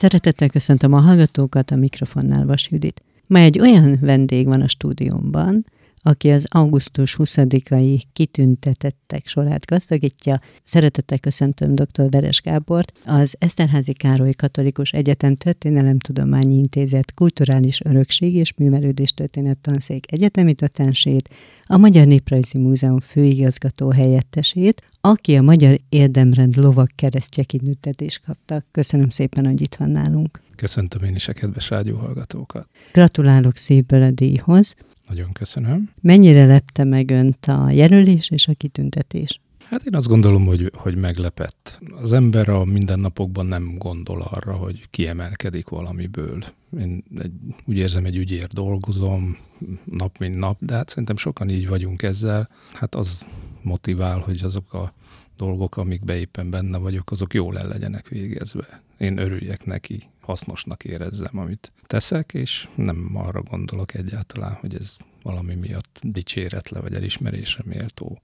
Szeretettel köszöntöm a hallgatókat, a mikrofonnál Vas Judit. Ma egy olyan vendég van a stúdiómban, aki az augusztus 20-ai kitüntetettek sorát gazdagítja. Szeretettel köszöntöm dr. Veres Gábort, az Eszterházi Károly Katolikus Egyetem Történelemtudományi Intézet Kulturális Örökség és Művelődés Történet Tanszék egyetemi dotánsét, a Magyar Néprajzi Múzeum főigazgató helyettesét, aki a Magyar Érdemrend lovak keresztje kitüntetést kapta. Köszönöm szépen, hogy itt van nálunk. Köszöntöm én is a kedves rádióhallgatókat. Gratulálok szívből a díjhoz. Nagyon köszönöm. Mennyire lepte meg önt a jelölés és a kitüntetés? Hát én azt gondolom, hogy, hogy meglepett. Az ember a mindennapokban nem gondol arra, hogy kiemelkedik valamiből. Én egy, úgy érzem, egy ügyért dolgozom, nap mint nap, de hát szerintem sokan így vagyunk ezzel. Hát az motivál, hogy azok a dolgok, amikbe éppen benne vagyok, azok jól el legyenek végezve. Én örüljek neki, hasznosnak érezzem, amit teszek, és nem arra gondolok egyáltalán, hogy ez valami miatt dicséretle vagy elismerésre méltó.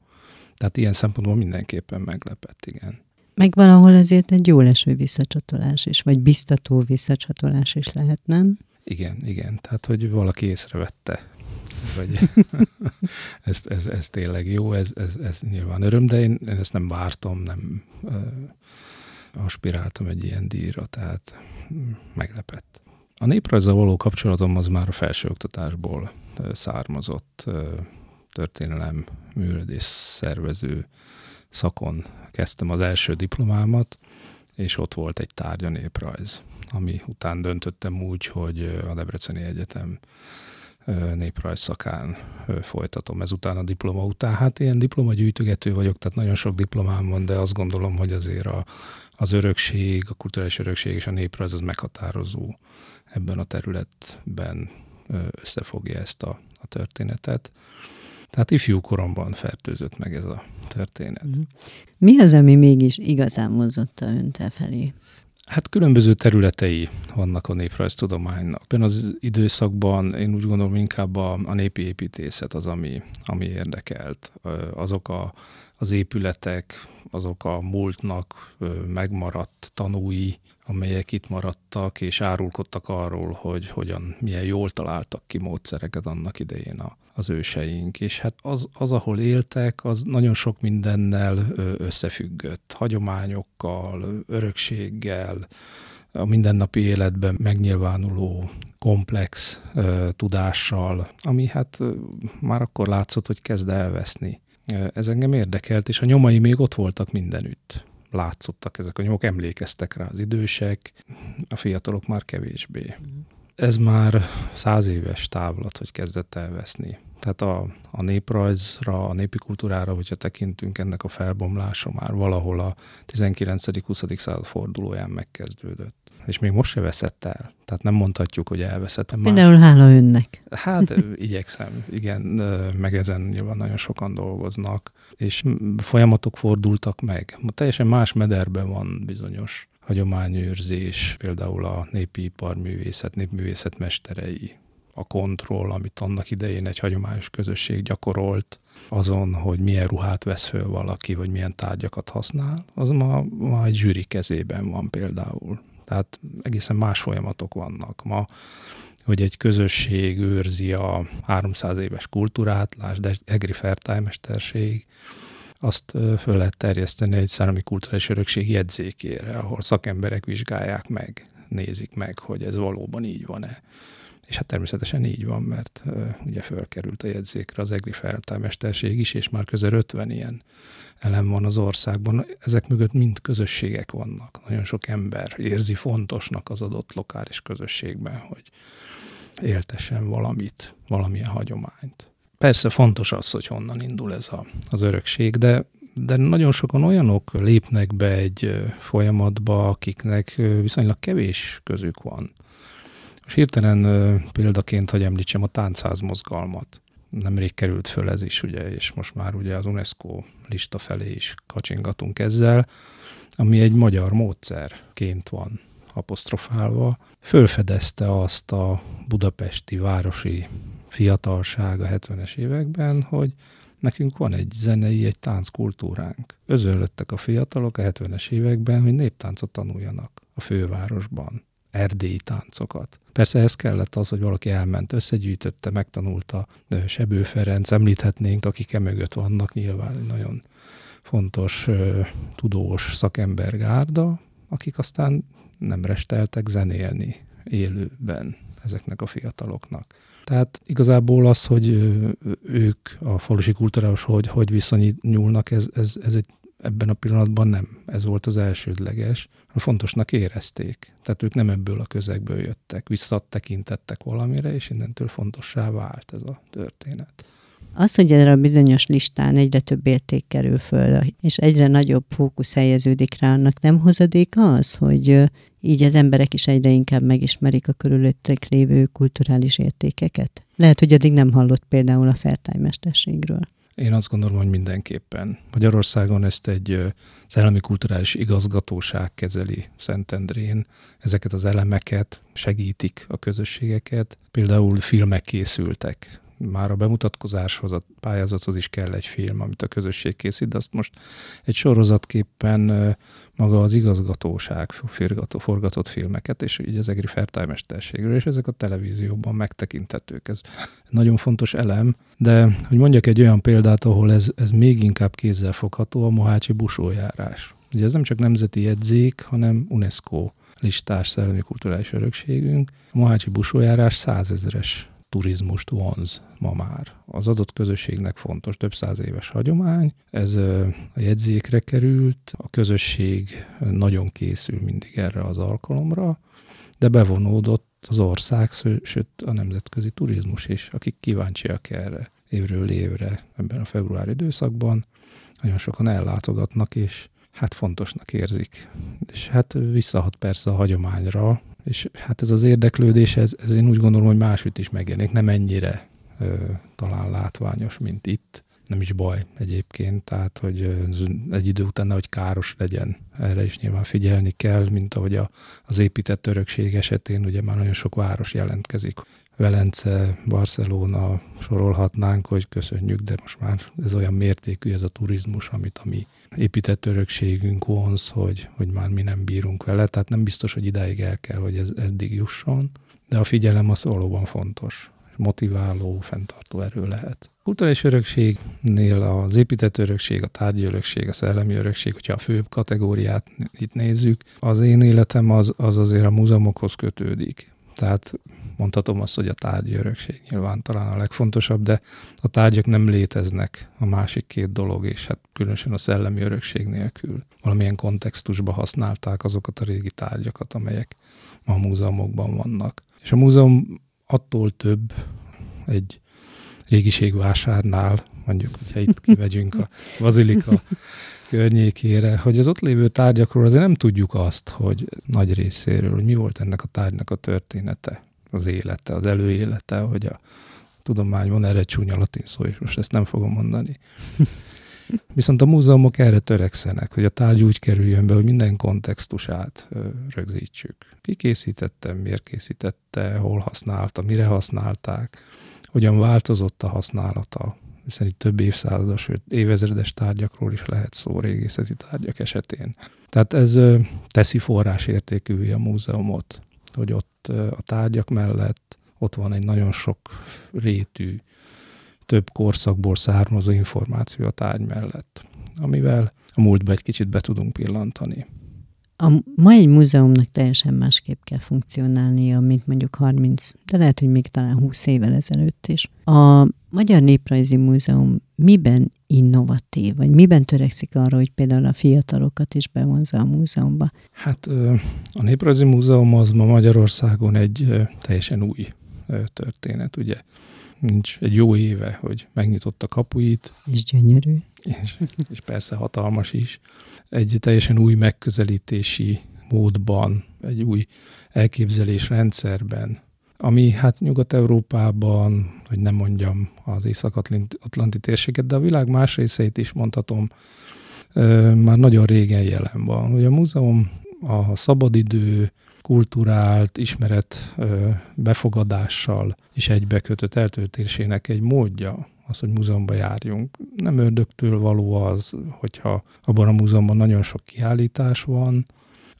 Tehát ilyen szempontból mindenképpen meglepett, igen. Meg valahol azért egy jó leső visszacsatolás is, vagy biztató visszacsatolás is lehet, nem? Igen, igen. Tehát, hogy valaki észrevette, vagy ez, ez, ez tényleg jó, ez, ez, ez nyilván öröm, de én, én ezt nem vártam, nem uh, aspiráltam egy ilyen díjra, tehát meglepett. A néprajzzal való kapcsolatom az már a felsőoktatásból származott történelem művelődés szervező szakon kezdtem az első diplomámat, és ott volt egy tárgya néprajz, ami után döntöttem úgy, hogy a Debreceni Egyetem néprajz szakán folytatom ezután a diploma után. Hát ilyen diplomagyűjtögető vagyok, tehát nagyon sok diplomám van, de azt gondolom, hogy azért a, az örökség, a kulturális örökség és a néprajz az meghatározó ebben a területben összefogja ezt a, a történetet. Tehát ifjú koromban fertőzött meg ez a történet. Mhm. Mi az, ami mégis igazán mozotta önt felé? Hát különböző területei vannak a néprajztudománynak. Ebben az időszakban én úgy gondolom inkább a, a népi építészet az, ami, ami érdekelt. Azok a, az épületek, azok a múltnak megmaradt tanúi, amelyek itt maradtak, és árulkodtak arról, hogy hogyan, milyen jól találtak ki módszereket annak idején a, az őseink. És hát az, az, ahol éltek, az nagyon sok mindennel összefüggött. Hagyományokkal, örökséggel, a mindennapi életben megnyilvánuló komplex ö, tudással, ami hát ö, már akkor látszott, hogy kezd elveszni. Ez engem érdekelt, és a nyomai még ott voltak mindenütt látszottak ezek a nyomok, emlékeztek rá az idősek, a fiatalok már kevésbé. Ez már száz éves távlat, hogy kezdett elveszni. Tehát a, a néprajzra, a népi kultúrára, hogyha tekintünk, ennek a felbomlása már valahol a 19.-20. század fordulóján megkezdődött és még most se veszett el. Tehát nem mondhatjuk, hogy elveszett. Például hála önnek. Hát igyekszem, igen, meg ezen nyilván nagyon sokan dolgoznak, és folyamatok fordultak meg. Ma teljesen más mederben van bizonyos hagyományőrzés, például a népi iparművészet, népművészet mesterei, a kontroll, amit annak idején egy hagyományos közösség gyakorolt, azon, hogy milyen ruhát vesz föl valaki, vagy milyen tárgyakat használ, az ma, ma egy zsűri kezében van például. Tehát egészen más folyamatok vannak ma, hogy egy közösség őrzi a 300 éves kultúrát, lásd Egri fertájmesterség, azt föl lehet terjeszteni egy szárami kulturális örökség jegyzékére, ahol szakemberek vizsgálják meg, nézik meg, hogy ez valóban így van-e. És hát természetesen így van, mert ugye fölkerült a jegyzékre az EGRI feltármesterség is, és már közel 50 ilyen elem van az országban. Ezek mögött mind közösségek vannak. Nagyon sok ember érzi fontosnak az adott lokális közösségben, hogy éltessen valamit, valamilyen hagyományt. Persze fontos az, hogy honnan indul ez a, az örökség, de de nagyon sokan olyanok lépnek be egy folyamatba, akiknek viszonylag kevés közük van. Most hirtelen példaként, hogy említsem a táncház mozgalmat. Nemrég került föl ez is, ugye, és most már ugye az UNESCO lista felé is kacsingatunk ezzel, ami egy magyar módszerként van apostrofálva. Fölfedezte azt a budapesti városi fiatalság a 70-es években, hogy nekünk van egy zenei, egy tánckultúránk. Özönlöttek a fiatalok a 70-es években, hogy néptáncot tanuljanak a fővárosban erdélyi táncokat. Persze ez kellett az, hogy valaki elment, összegyűjtötte, megtanulta. Sebő Ferenc, említhetnénk, akik e mögött vannak, nyilván nagyon fontos, tudós szakembergárda, akik aztán nem resteltek zenélni élőben ezeknek a fiataloknak. Tehát igazából az, hogy ők a falusi kultúrához hogy, hogy viszonyulnak, ez, ez, ez egy, ebben a pillanatban nem. Ez volt az elsődleges. Fontosnak érezték. Tehát ők nem ebből a közegből jöttek, visszatekintettek valamire, és innentől fontossá vált ez a történet. Az, hogy erre a bizonyos listán egyre több érték kerül föl, és egyre nagyobb fókusz helyeződik rá, annak nem hozadék az, hogy így az emberek is egyre inkább megismerik a körülöttek lévő kulturális értékeket? Lehet, hogy addig nem hallott például a fertájmesterségről. Én azt gondolom, hogy mindenképpen. Magyarországon ezt egy szellemi kulturális igazgatóság kezeli Szentendrén. Ezeket az elemeket segítik a közösségeket. Például filmek készültek már a bemutatkozáshoz, a pályázathoz is kell egy film, amit a közösség készít, de azt most egy sorozatképpen maga az igazgatóság forgató, forgatott filmeket, és így az egri fertájmesterségről, és ezek a televízióban megtekinthetők. Ez nagyon fontos elem, de hogy mondjak egy olyan példát, ahol ez, ez még inkább kézzelfogható, a Mohácsi busójárás. Ugye ez nem csak nemzeti jegyzék, hanem UNESCO listás szellemi kulturális örökségünk. A Mohácsi busójárás százezeres turizmust vonz ma már. Az adott közösségnek fontos, több száz éves hagyomány, ez a jegyzékre került, a közösség nagyon készül mindig erre az alkalomra, de bevonódott az ország, sőt a nemzetközi turizmus is, akik kíváncsiak erre évről évre ebben a februári időszakban. Nagyon sokan ellátogatnak, és hát fontosnak érzik. És hát visszahat persze a hagyományra, és hát ez az érdeklődés, ez, ez én úgy gondolom, hogy máshogy is megjelenik, nem ennyire ö, talán látványos, mint itt. Nem is baj egyébként, tehát hogy egy idő után hogy káros legyen. Erre is nyilván figyelni kell, mint ahogy a, az épített örökség esetén ugye már nagyon sok város jelentkezik. Velence, Barcelona sorolhatnánk, hogy köszönjük, de most már ez olyan mértékű ez a turizmus, amit a mi épített örökségünk vonz, hogy, hogy már mi nem bírunk vele, tehát nem biztos, hogy idáig el kell, hogy ez eddig jusson, de a figyelem az valóban fontos, motiváló, fenntartó erő lehet. Kulturális örökségnél az épített örökség, a tárgyi örökség, a szellemi örökség, hogyha a főbb kategóriát itt nézzük, az én életem az, az azért a múzeumokhoz kötődik. Tehát mondhatom azt, hogy a tárgyi örökség nyilván talán a legfontosabb, de a tárgyak nem léteznek a másik két dolog, és hát különösen a szellemi örökség nélkül. Valamilyen kontextusban használták azokat a régi tárgyakat, amelyek ma a múzeumokban vannak. És a múzeum attól több egy régiségvásárnál, mondjuk, hogyha itt kivegyünk a bazilika környékére, hogy az ott lévő tárgyakról azért nem tudjuk azt, hogy nagy részéről, hogy mi volt ennek a tárgynak a története, az élete, az előélete, hogy a tudomány van erre csúnya latin szó, és most ezt nem fogom mondani. Viszont a múzeumok erre törekszenek, hogy a tárgy úgy kerüljön be, hogy minden kontextusát rögzítsük. Ki készítette, miért készítette, hol használta, mire használták, hogyan változott a használata, hiszen itt több évszázados, sőt évezredes tárgyakról is lehet szó régészeti tárgyak esetén. Tehát ez teszi forrásértékűvé a múzeumot, hogy ott a tárgyak mellett ott van egy nagyon sok rétű, több korszakból származó információ a tárgy mellett, amivel a múltba egy kicsit be tudunk pillantani. A mai múzeumnak teljesen másképp kell funkcionálnia, mint mondjuk 30, de lehet, hogy még talán 20 évvel ezelőtt is. A Magyar Néprajzi Múzeum miben innovatív, vagy miben törekszik arra, hogy például a fiatalokat is bevonza a múzeumba? Hát a Néprajzi Múzeum az ma Magyarországon egy teljesen új történet, ugye nincs egy jó éve, hogy megnyitotta kapuit. És gyönyörű. És, és persze hatalmas is. Egy teljesen új megközelítési módban, egy új elképzelésrendszerben, ami hát Nyugat-Európában, hogy nem mondjam az Észak-Atlanti térséget, de a világ más részeit is mondhatom, már nagyon régen jelen van. Ugye a múzeum a szabadidő, kulturált ismeret befogadással is egybekötött eltöltésének egy módja, az, hogy múzeumba járjunk. Nem ördögtől való az, hogyha abban a múzeumban nagyon sok kiállítás van,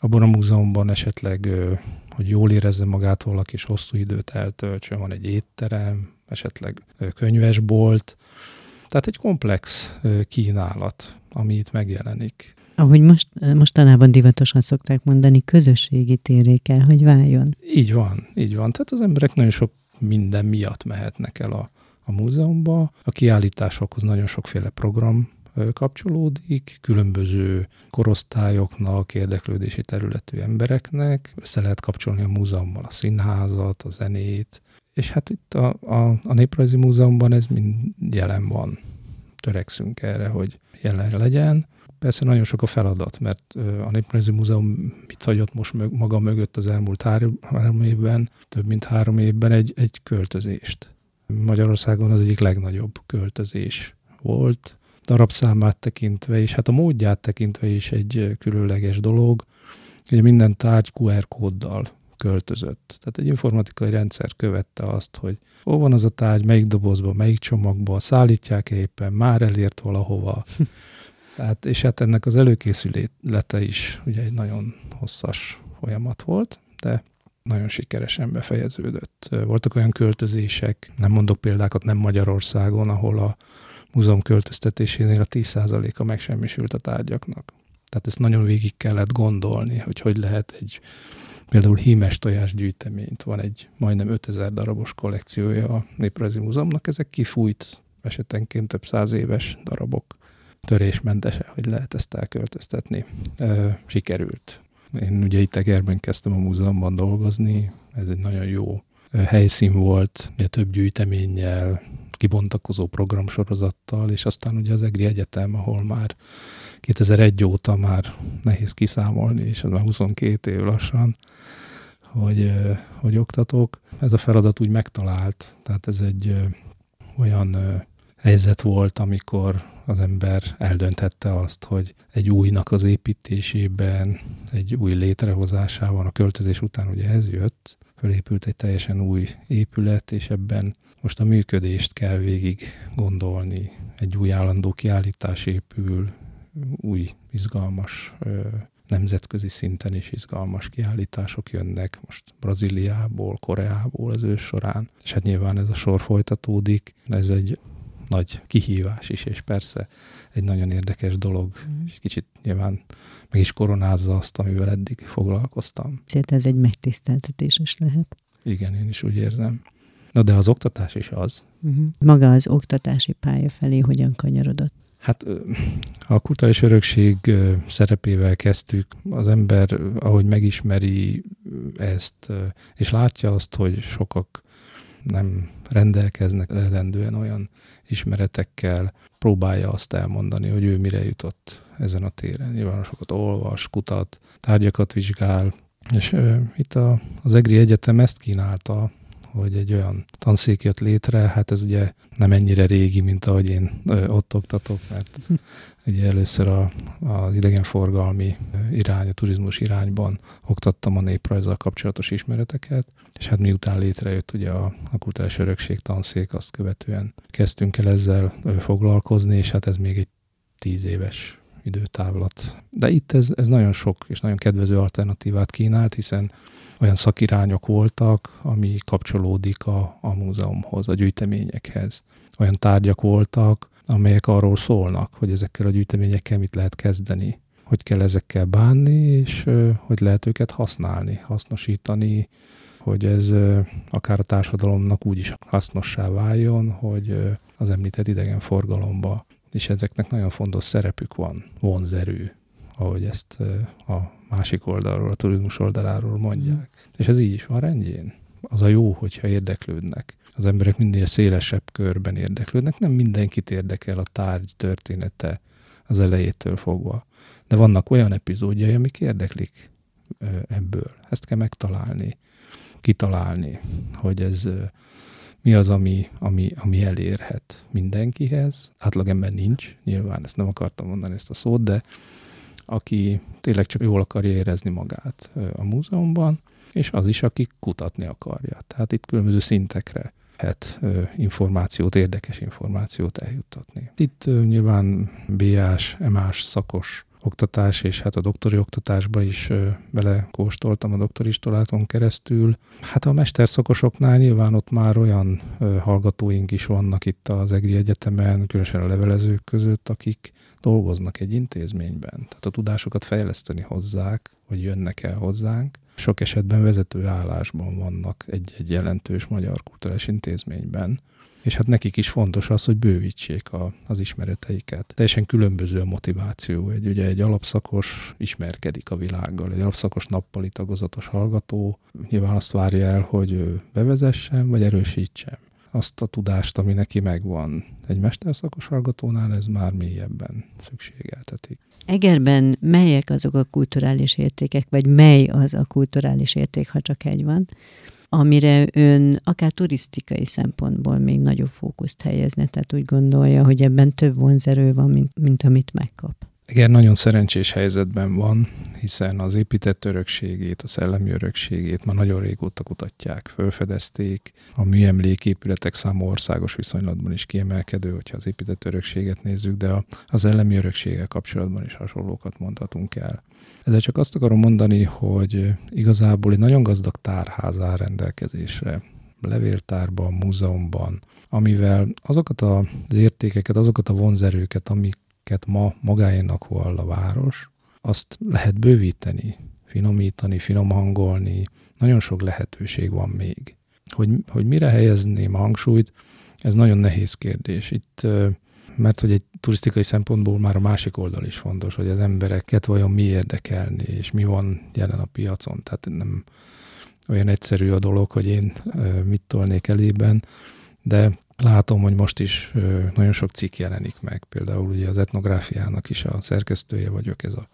abban a múzeumban esetleg, hogy jól érezze magát valaki, és hosszú időt eltöltsön, van egy étterem, esetleg könyvesbolt, tehát egy komplex kínálat, ami itt megjelenik. Ahogy most, mostanában divatosan szokták mondani, közösségi téré kell, hogy váljon. Így van, így van. Tehát az emberek nagyon sok minden miatt mehetnek el a, a múzeumba. A kiállításokhoz nagyon sokféle program kapcsolódik, különböző korosztályoknak, érdeklődési területű embereknek. Össze lehet kapcsolni a múzeummal a színházat, a zenét, és hát itt a, a, a Néprajzi Múzeumban ez mind jelen van. Törekszünk erre, hogy jelen legyen. Persze nagyon sok a feladat, mert a Néprajzi Múzeum mit hagyott most maga mögött az elmúlt három, három évben, több mint három évben egy, egy költözést. Magyarországon az egyik legnagyobb költözés volt, darabszámát tekintve, és hát a módját tekintve is egy különleges dolog. Ugye minden tárgy QR kóddal költözött. Tehát egy informatikai rendszer követte azt, hogy hol van az a tárgy, melyik dobozban, melyik csomagban, szállítják éppen, már elért valahova. Tehát, és hát ennek az előkészülete is ugye egy nagyon hosszas folyamat volt, de nagyon sikeresen befejeződött. Voltak olyan költözések, nem mondok példákat, nem Magyarországon, ahol a múzeum költöztetésénél a 10%-a megsemmisült a tárgyaknak. Tehát ezt nagyon végig kellett gondolni, hogy hogy lehet egy például hímes tojás gyűjteményt, van egy majdnem 5000 darabos kollekciója a Néprajzi Múzeumnak, ezek kifújt esetenként több száz éves darabok törésmentese, hogy lehet ezt elköltöztetni. Sikerült. Én ugye itt Egerben kezdtem a múzeumban dolgozni, ez egy nagyon jó helyszín volt, ugye több gyűjteménnyel, kibontakozó programsorozattal, és aztán ugye az EGRI Egyetem, ahol már 2001 óta már nehéz kiszámolni, és ez már 22 év lassan, hogy, hogy oktatok. Ez a feladat úgy megtalált, tehát ez egy olyan helyzet volt, amikor az ember eldönthette azt, hogy egy újnak az építésében, egy új létrehozásában, a költözés után ugye ez jött, fölépült egy teljesen új épület, és ebben most a működést kell végig gondolni. Egy új állandó kiállítás épül, új, izgalmas, nemzetközi szinten is izgalmas kiállítások jönnek, most Brazíliából, Koreából az ős során, és hát nyilván ez a sor folytatódik, ez egy nagy kihívás is, és persze egy nagyon érdekes dolog, mm. és kicsit nyilván meg is koronázza azt, amivel eddig foglalkoztam. Szóval ez egy megtiszteltetés is lehet. Igen, én is úgy érzem. Na de az oktatás is az. Uh-huh. Maga az oktatási pálya felé hogyan kanyarodott? Hát a kulturális örökség szerepével kezdtük. Az ember, ahogy megismeri ezt, és látja azt, hogy sokak nem rendelkeznek eredendően olyan ismeretekkel, próbálja azt elmondani, hogy ő mire jutott ezen a téren. Nyilván sokat olvas, kutat, tárgyakat vizsgál, és itt a, az EGRI Egyetem ezt kínálta hogy egy olyan tanszék jött létre, hát ez ugye nem ennyire régi, mint ahogy én ott oktatok, mert ugye először a, az idegenforgalmi irány, a turizmus irányban oktattam a néprajzzal kapcsolatos ismereteket, és hát miután létrejött ugye a, a kulturális örökség tanszék, azt követően kezdtünk el ezzel foglalkozni, és hát ez még egy tíz éves időtávlat. De itt ez, ez nagyon sok és nagyon kedvező alternatívát kínált, hiszen olyan szakirányok voltak, ami kapcsolódik a, a múzeumhoz, a gyűjteményekhez. Olyan tárgyak voltak, amelyek arról szólnak, hogy ezekkel a gyűjteményekkel mit lehet kezdeni, hogy kell ezekkel bánni, és hogy lehet őket használni, hasznosítani, hogy ez akár a társadalomnak úgy is hasznossá váljon, hogy az említett idegenforgalomba, és ezeknek nagyon fontos szerepük van, vonzerő, ahogy ezt a másik oldalról, a turizmus oldaláról mondják. Mm. És ez így is van rendjén. Az a jó, hogyha érdeklődnek. Az emberek minél szélesebb körben érdeklődnek. Nem mindenkit érdekel a tárgy története az elejétől fogva. De vannak olyan epizódjai, amik érdeklik ebből. Ezt kell megtalálni, kitalálni, hogy ez mi az, ami, ami, ami elérhet mindenkihez. Átlagember nincs, nyilván ezt nem akartam mondani ezt a szót, de aki tényleg csak jól akarja érezni magát a múzeumban, és az is, aki kutatni akarja. Tehát itt különböző szintekre lehet információt, érdekes információt eljuttatni. Itt nyilván BA-s, MA-s szakos oktatás, és hát a doktori oktatásba is belekóstoltam a doktoristoláton keresztül. Hát a mesterszakosoknál nyilván ott már olyan hallgatóink is vannak itt az EGRI Egyetemen, különösen a levelezők között, akik dolgoznak egy intézményben. Tehát a tudásokat fejleszteni hozzák, vagy jönnek el hozzánk. Sok esetben vezető állásban vannak egy-egy jelentős magyar kulturális intézményben és hát nekik is fontos az, hogy bővítsék a, az ismereteiket. Teljesen különböző a motiváció. Egy, ugye egy alapszakos ismerkedik a világgal, egy alapszakos nappali tagozatos hallgató nyilván azt várja el, hogy bevezessen, vagy erősítsen azt a tudást, ami neki megvan. Egy mesterszakos hallgatónál ez már mélyebben szükségeltetik. Egerben melyek azok a kulturális értékek, vagy mely az a kulturális érték, ha csak egy van, amire ön akár turisztikai szempontból még nagyobb fókuszt helyezne, tehát úgy gondolja, hogy ebben több vonzerő van, mint, mint amit megkap. Igen, nagyon szerencsés helyzetben van, hiszen az épített örökségét, a szellemi örökségét már nagyon régóta kutatják, fölfedezték. A műemléképületek száma országos viszonylatban is kiemelkedő, hogyha az épített örökséget nézzük, de az szellemi örökséggel kapcsolatban is hasonlókat mondhatunk el. Ezzel csak azt akarom mondani, hogy igazából egy nagyon gazdag tárház áll rendelkezésre, levéltárban, múzeumban, amivel azokat az értékeket, azokat a vonzerőket, amiket ma magáénak vall a város, azt lehet bővíteni, finomítani, finomhangolni, nagyon sok lehetőség van még. Hogy, hogy mire helyezném a hangsúlyt, ez nagyon nehéz kérdés. Itt mert hogy egy turisztikai szempontból már a másik oldal is fontos, hogy az embereket vajon mi érdekelni, és mi van jelen a piacon. Tehát nem olyan egyszerű a dolog, hogy én mit tolnék elében, de látom, hogy most is nagyon sok cikk jelenik meg. Például ugye az etnográfiának is a szerkesztője vagyok, ez a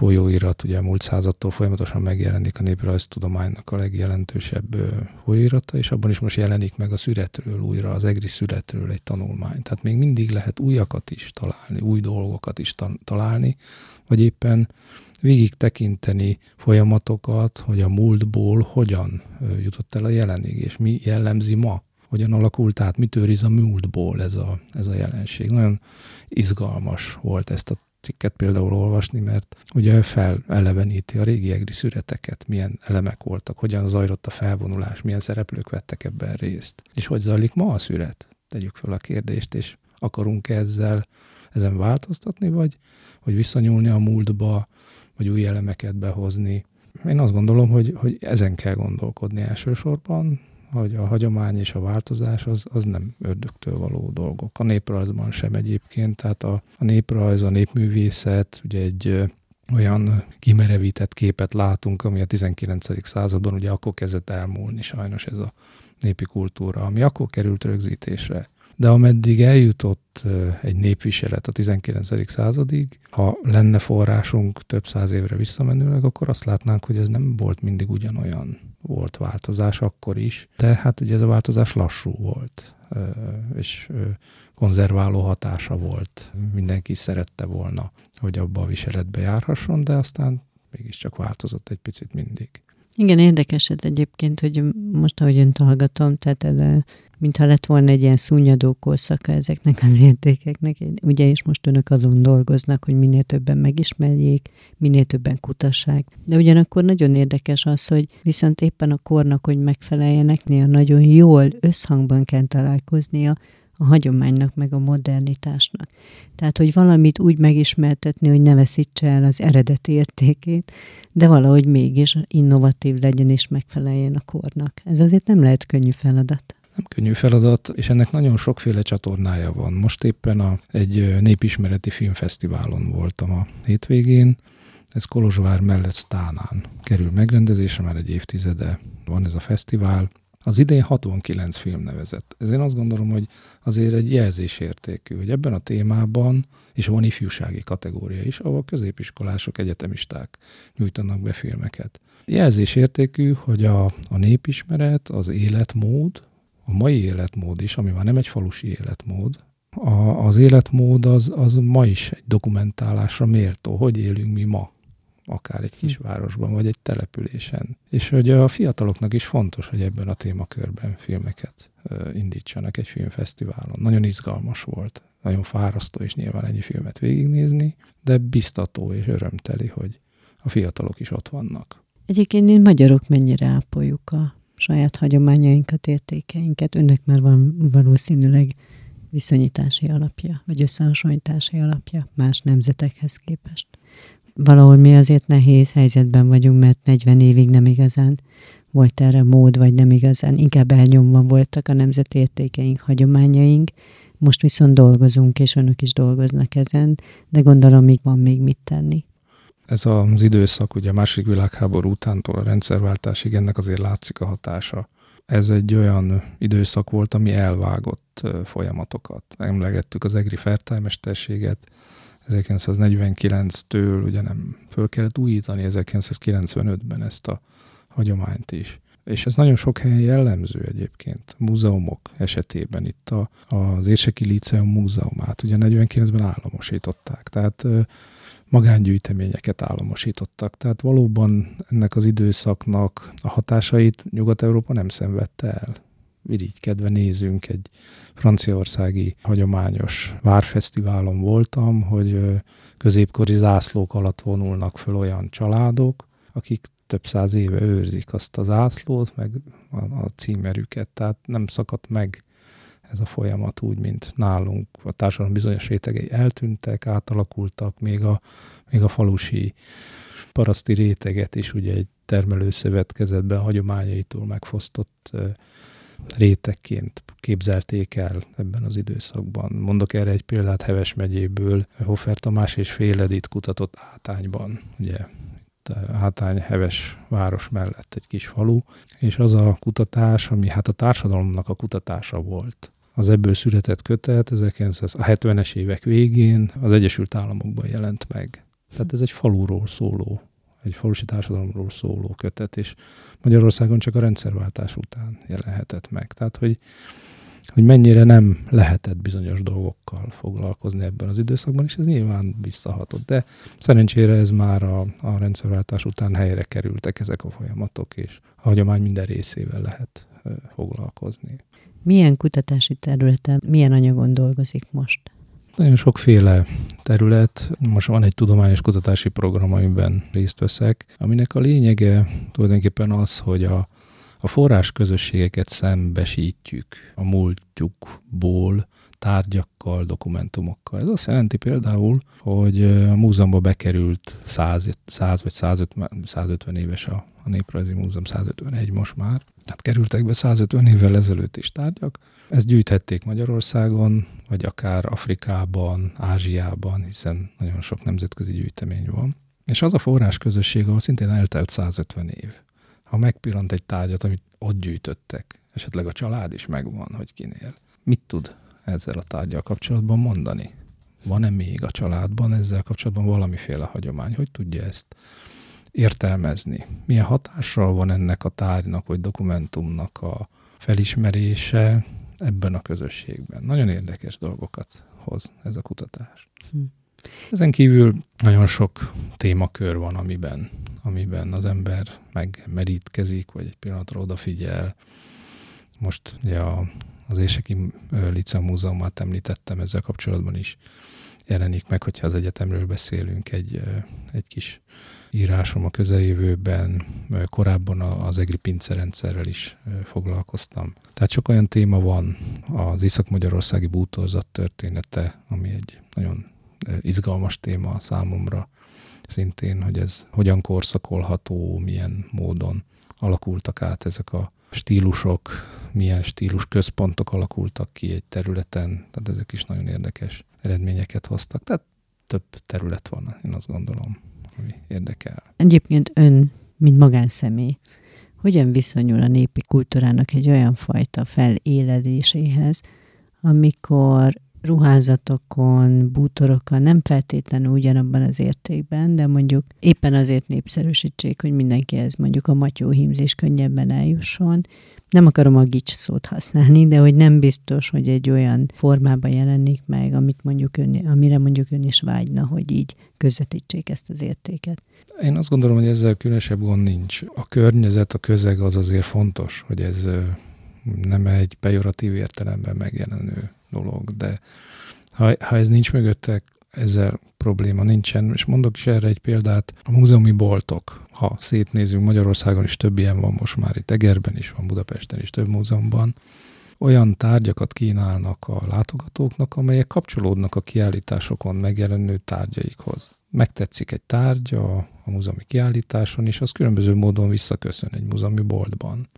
folyóirat, ugye a múlt századtól folyamatosan megjelenik a néprajztudománynak a legjelentősebb folyóirata, és abban is most jelenik meg a szüretről újra, az egri szüretről egy tanulmány. Tehát még mindig lehet újakat is találni, új dolgokat is találni, vagy éppen végig tekinteni folyamatokat, hogy a múltból hogyan jutott el a jelenig, és mi jellemzi ma, hogyan alakult át, mit őriz a múltból ez a, ez a jelenség. Nagyon izgalmas volt ezt a cikket például olvasni, mert ugye feleleveníti a régi egri szüreteket, milyen elemek voltak, hogyan zajlott a felvonulás, milyen szereplők vettek ebben részt, és hogy zajlik ma a szüret. Tegyük fel a kérdést, és akarunk ezzel ezen változtatni, vagy, vagy visszanyúlni a múltba, vagy új elemeket behozni. Én azt gondolom, hogy, hogy ezen kell gondolkodni elsősorban, hogy a hagyomány és a változás az, az nem ördögtől való dolgok. A néprajzban sem egyébként, tehát a, a néprajz, a népművészet, ugye egy olyan kimerevített képet látunk, ami a 19. században ugye akkor kezdett elmúlni sajnos ez a népi kultúra, ami akkor került rögzítésre. De ameddig eljutott egy népviselet a 19. századig, ha lenne forrásunk több száz évre visszamenőleg, akkor azt látnánk, hogy ez nem volt mindig ugyanolyan. Volt változás akkor is, de hát ugye ez a változás lassú volt, és konzerváló hatása volt. Mindenki szerette volna, hogy abba a viseletbe járhasson, de aztán mégiscsak változott egy picit mindig. Igen, érdekes ez egyébként, hogy most, ahogy önt hallgatom, tehát ez mintha lett volna egy ilyen szúnyadó korszaka ezeknek az értékeknek. Ugye és most önök azon dolgoznak, hogy minél többen megismerjék, minél többen kutassák. De ugyanakkor nagyon érdekes az, hogy viszont éppen a kornak, hogy megfeleljenek, néha nagyon jól összhangban kell találkoznia a hagyománynak, meg a modernitásnak. Tehát, hogy valamit úgy megismertetni, hogy ne veszítse el az eredeti értékét, de valahogy mégis innovatív legyen és megfeleljen a kornak. Ez azért nem lehet könnyű feladat. Nem könnyű feladat, és ennek nagyon sokféle csatornája van. Most éppen a, egy népismereti filmfesztiválon voltam a hétvégén, ez Kolozsvár mellett Stánán kerül megrendezésre, már egy évtizede van ez a fesztivál. Az idén 69 film nevezett. Ez én azt gondolom, hogy azért egy jelzésértékű, hogy ebben a témában, és van ifjúsági kategória is, ahol középiskolások, egyetemisták nyújtanak be filmeket. Jelzésértékű, hogy a, a népismeret, az életmód, a mai életmód is, ami már nem egy falusi életmód, a, az életmód az, az ma is egy dokumentálásra méltó, hogy élünk mi ma akár egy kisvárosban, vagy egy településen. És hogy a fiataloknak is fontos, hogy ebben a témakörben filmeket indítsanak egy filmfesztiválon. Nagyon izgalmas volt, nagyon fárasztó és nyilván ennyi filmet végignézni, de biztató és örömteli, hogy a fiatalok is ott vannak. Egyébként magyarok mennyire ápoljuk a saját hagyományainkat, értékeinket. Önnek már van valószínűleg viszonyítási alapja, vagy összehasonlítási alapja más nemzetekhez képest. Valahol mi azért nehéz helyzetben vagyunk, mert 40 évig nem igazán volt erre mód, vagy nem igazán, inkább elnyomva voltak a nemzeti értékeink, hagyományaink, most viszont dolgozunk, és önök is dolgoznak ezen, de gondolom, még van még mit tenni. Ez az időszak, ugye a második világháború utántól a rendszerváltásig ennek azért látszik a hatása. Ez egy olyan időszak volt, ami elvágott folyamatokat. Emlegettük az egri fertálymesterséget, 1949-től ugye nem föl kellett újítani 1995-ben ezt a hagyományt is. És ez nagyon sok helyen jellemző egyébként. Múzeumok esetében itt a, az Érseki Líceum múzeumát ugye 49-ben államosították. Tehát magángyűjteményeket államosítottak. Tehát valóban ennek az időszaknak a hatásait Nyugat-Európa nem szenvedte el. Irigykedve nézünk, egy franciaországi hagyományos várfesztiválon voltam, hogy középkori zászlók alatt vonulnak föl olyan családok, akik több száz éve őrzik azt a zászlót, meg a, a címerüket, tehát nem szakadt meg ez a folyamat úgy, mint nálunk. A társadalom bizonyos rétegei eltűntek, átalakultak, még a, még a falusi paraszti réteget is ugye egy termelőszövetkezetben hagyományaitól megfosztott rétegként képzelték el ebben az időszakban. Mondok erre egy példát Heves megyéből, Hofer Tamás és Féledit kutatott Átányban, ugye Hátány Heves város mellett egy kis falu, és az a kutatás, ami hát a társadalomnak a kutatása volt az ebből született kötet 1970-es évek végén az Egyesült Államokban jelent meg. Tehát ez egy faluról szóló, egy falusi társadalomról szóló kötet, és Magyarországon csak a rendszerváltás után jelenhetett meg. Tehát, hogy, hogy mennyire nem lehetett bizonyos dolgokkal foglalkozni ebben az időszakban, és ez nyilván visszahatott. De szerencsére ez már a, a rendszerváltás után helyre kerültek ezek a folyamatok, és a hagyomány minden részével lehet foglalkozni. Milyen kutatási területen, milyen anyagon dolgozik most? Nagyon sokféle terület. Most van egy tudományos kutatási program, amiben részt veszek, aminek a lényege tulajdonképpen az, hogy a, a forrás közösségeket szembesítjük a múltjukból tárgyakkal, dokumentumokkal. Ez azt jelenti például, hogy a múzeumba bekerült 100, 100 vagy 150, 150 éves a, a Néprajzi Múzeum, 151 most már, tehát kerültek be 150 évvel ezelőtt is tárgyak. Ezt gyűjthették Magyarországon, vagy akár Afrikában, Ázsiában, hiszen nagyon sok nemzetközi gyűjtemény van. És az a forrás közösség, ahol szintén eltelt 150 év. Ha megpillant egy tárgyat, amit ott gyűjtöttek, esetleg a család is megvan, hogy kinél. Mit tud ezzel a tárgyal kapcsolatban mondani? Van-e még a családban ezzel kapcsolatban valamiféle hagyomány? Hogy tudja ezt értelmezni. Milyen hatással van ennek a tárgynak vagy dokumentumnak a felismerése ebben a közösségben. Nagyon érdekes dolgokat hoz ez a kutatás. Hm. Ezen kívül nagyon sok témakör van, amiben, amiben az ember megmerítkezik, vagy egy pillanatra odafigyel. Most ugye a, az Érseki Lica Múzeumát említettem, ezzel kapcsolatban is jelenik meg, hogyha az egyetemről beszélünk, egy, egy kis írásom a közeljövőben, korábban az egri pincerendszerrel is foglalkoztam. Tehát sok olyan téma van az Észak-Magyarországi bútorzat története, ami egy nagyon izgalmas téma számomra szintén, hogy ez hogyan korszakolható, milyen módon alakultak át ezek a stílusok, milyen stílus központok alakultak ki egy területen, tehát ezek is nagyon érdekes eredményeket hoztak. Tehát több terület van, én azt gondolom ami érdekel. Egyébként ön, mint magánszemély, hogyan viszonyul a népi kultúrának egy olyan fajta feléledéséhez, amikor ruházatokon, bútorokon nem feltétlenül ugyanabban az értékben, de mondjuk éppen azért népszerűsítsék, hogy mindenkihez mondjuk a matyó hímzés könnyebben eljusson, nem akarom a gics szót használni, de hogy nem biztos, hogy egy olyan formában jelenik meg, amit mondjuk ön, amire mondjuk ön is vágyna, hogy így közvetítsék ezt az értéket. Én azt gondolom, hogy ezzel különösebb gond nincs. A környezet, a közeg az azért fontos, hogy ez nem egy pejoratív értelemben megjelenő dolog, de ha, ha ez nincs mögöttek, ezzel probléma nincsen. És mondok is erre egy példát, a múzeumi boltok, ha szétnézünk, Magyarországon is több ilyen van most már, itt Egerben is van, Budapesten is több múzeumban, olyan tárgyakat kínálnak a látogatóknak, amelyek kapcsolódnak a kiállításokon megjelenő tárgyaikhoz. Megtetszik egy tárgy a, a múzeumi kiállításon, és az különböző módon visszaköszön egy múzeumi boltban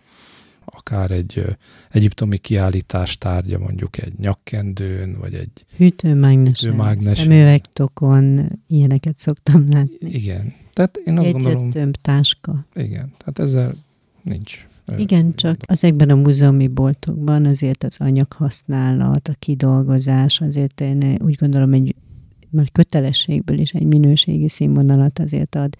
akár egy egyiptomi kiállítás tárgya, mondjuk egy nyakkendőn, vagy egy hűtőmágnesen, hűtőmágnesen. szemüvegtokon, ilyeneket szoktam látni. Igen. Tehát én azt gondolom... táska. Igen. Tehát ezzel nincs. Igen, csak ezekben a múzeumi boltokban azért az anyaghasználat, a kidolgozás, azért én úgy gondolom, egy már kötelességből is egy minőségi színvonalat azért ad.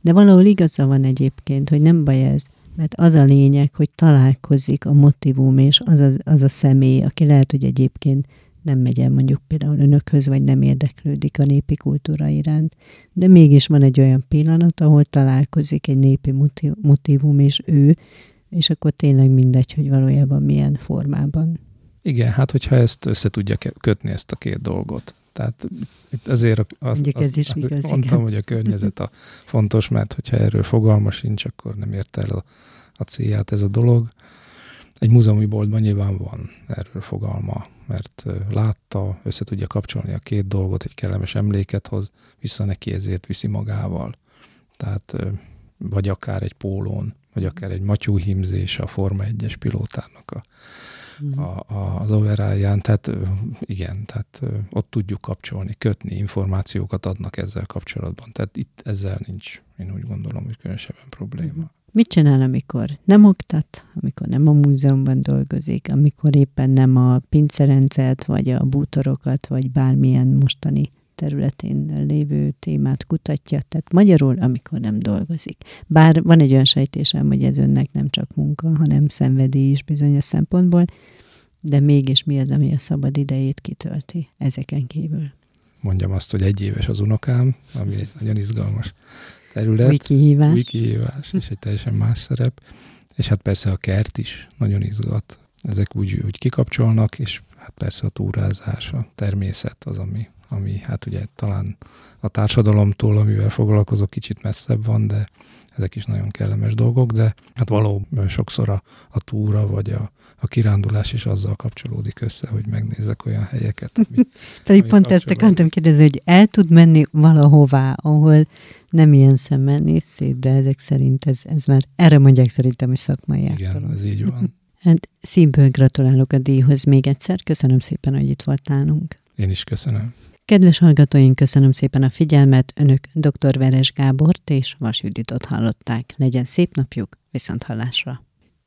De valahol igaza van egyébként, hogy nem baj ez, mert az a lényeg, hogy találkozik a motivum és az a, az a személy, aki lehet, hogy egyébként nem megy el mondjuk például önökhöz, vagy nem érdeklődik a népi kultúra iránt, de mégis van egy olyan pillanat, ahol találkozik egy népi motivum és ő, és akkor tényleg mindegy, hogy valójában milyen formában. Igen, hát hogyha ezt össze tudja kötni ezt a két dolgot. Tehát itt azért az, az, ez is igaz, mondtam, igen. hogy a környezet a fontos, mert hogyha erről fogalma sincs, akkor nem ért el a, a célját ez a dolog. Egy múzeumi boltban nyilván van erről fogalma, mert látta, össze tudja kapcsolni a két dolgot, egy kellemes emléket hoz, vissza neki ezért viszi magával. Tehát vagy akár egy pólón, vagy akár egy matyú himzés a Forma 1-es pilótának a Mhm. a, a, az overáján, tehát igen, tehát ott tudjuk kapcsolni, kötni, információkat adnak ezzel kapcsolatban. Tehát itt ezzel nincs, én úgy gondolom, hogy különösebben probléma. Mhm. Mit csinál, amikor nem oktat, amikor nem a múzeumban dolgozik, amikor éppen nem a pincerendszert, vagy a bútorokat, vagy bármilyen mostani területén lévő témát kutatja, tehát magyarul, amikor nem dolgozik. Bár van egy olyan sejtésem, hogy ez önnek nem csak munka, hanem szenvedély is bizonyos szempontból, de mégis mi az, ami a szabad idejét kitölti ezeken kívül? Mondjam azt, hogy egy éves az unokám, ami nagyon izgalmas terület. Új kihívás. Új kihívás, és egy teljesen más szerep. És hát persze a kert is nagyon izgat. Ezek úgy, úgy kikapcsolnak, és hát persze a túrázás, a természet az, ami ami hát ugye talán a társadalomtól, amivel foglalkozok, kicsit messzebb van, de ezek is nagyon kellemes dolgok, de hát valóban sokszor a, a túra vagy a, a kirándulás is azzal kapcsolódik össze, hogy megnézzek olyan helyeket. Ami, Pedig pont ezt akartam kérdezni, hogy el tud menni valahová, ahol nem ilyen szemmel néz szét, de ezek szerint ez, ez már, erre mondják szerintem, hogy szakmai Igen, ez így van. Hát szívből gratulálok a díjhoz még egyszer. Köszönöm szépen, hogy itt voltálunk. Én is köszönöm. Kedves hallgatóink, köszönöm szépen a figyelmet. Önök dr. Veres Gábort és Vas Juditot hallották. Legyen szép napjuk, viszont hallásra!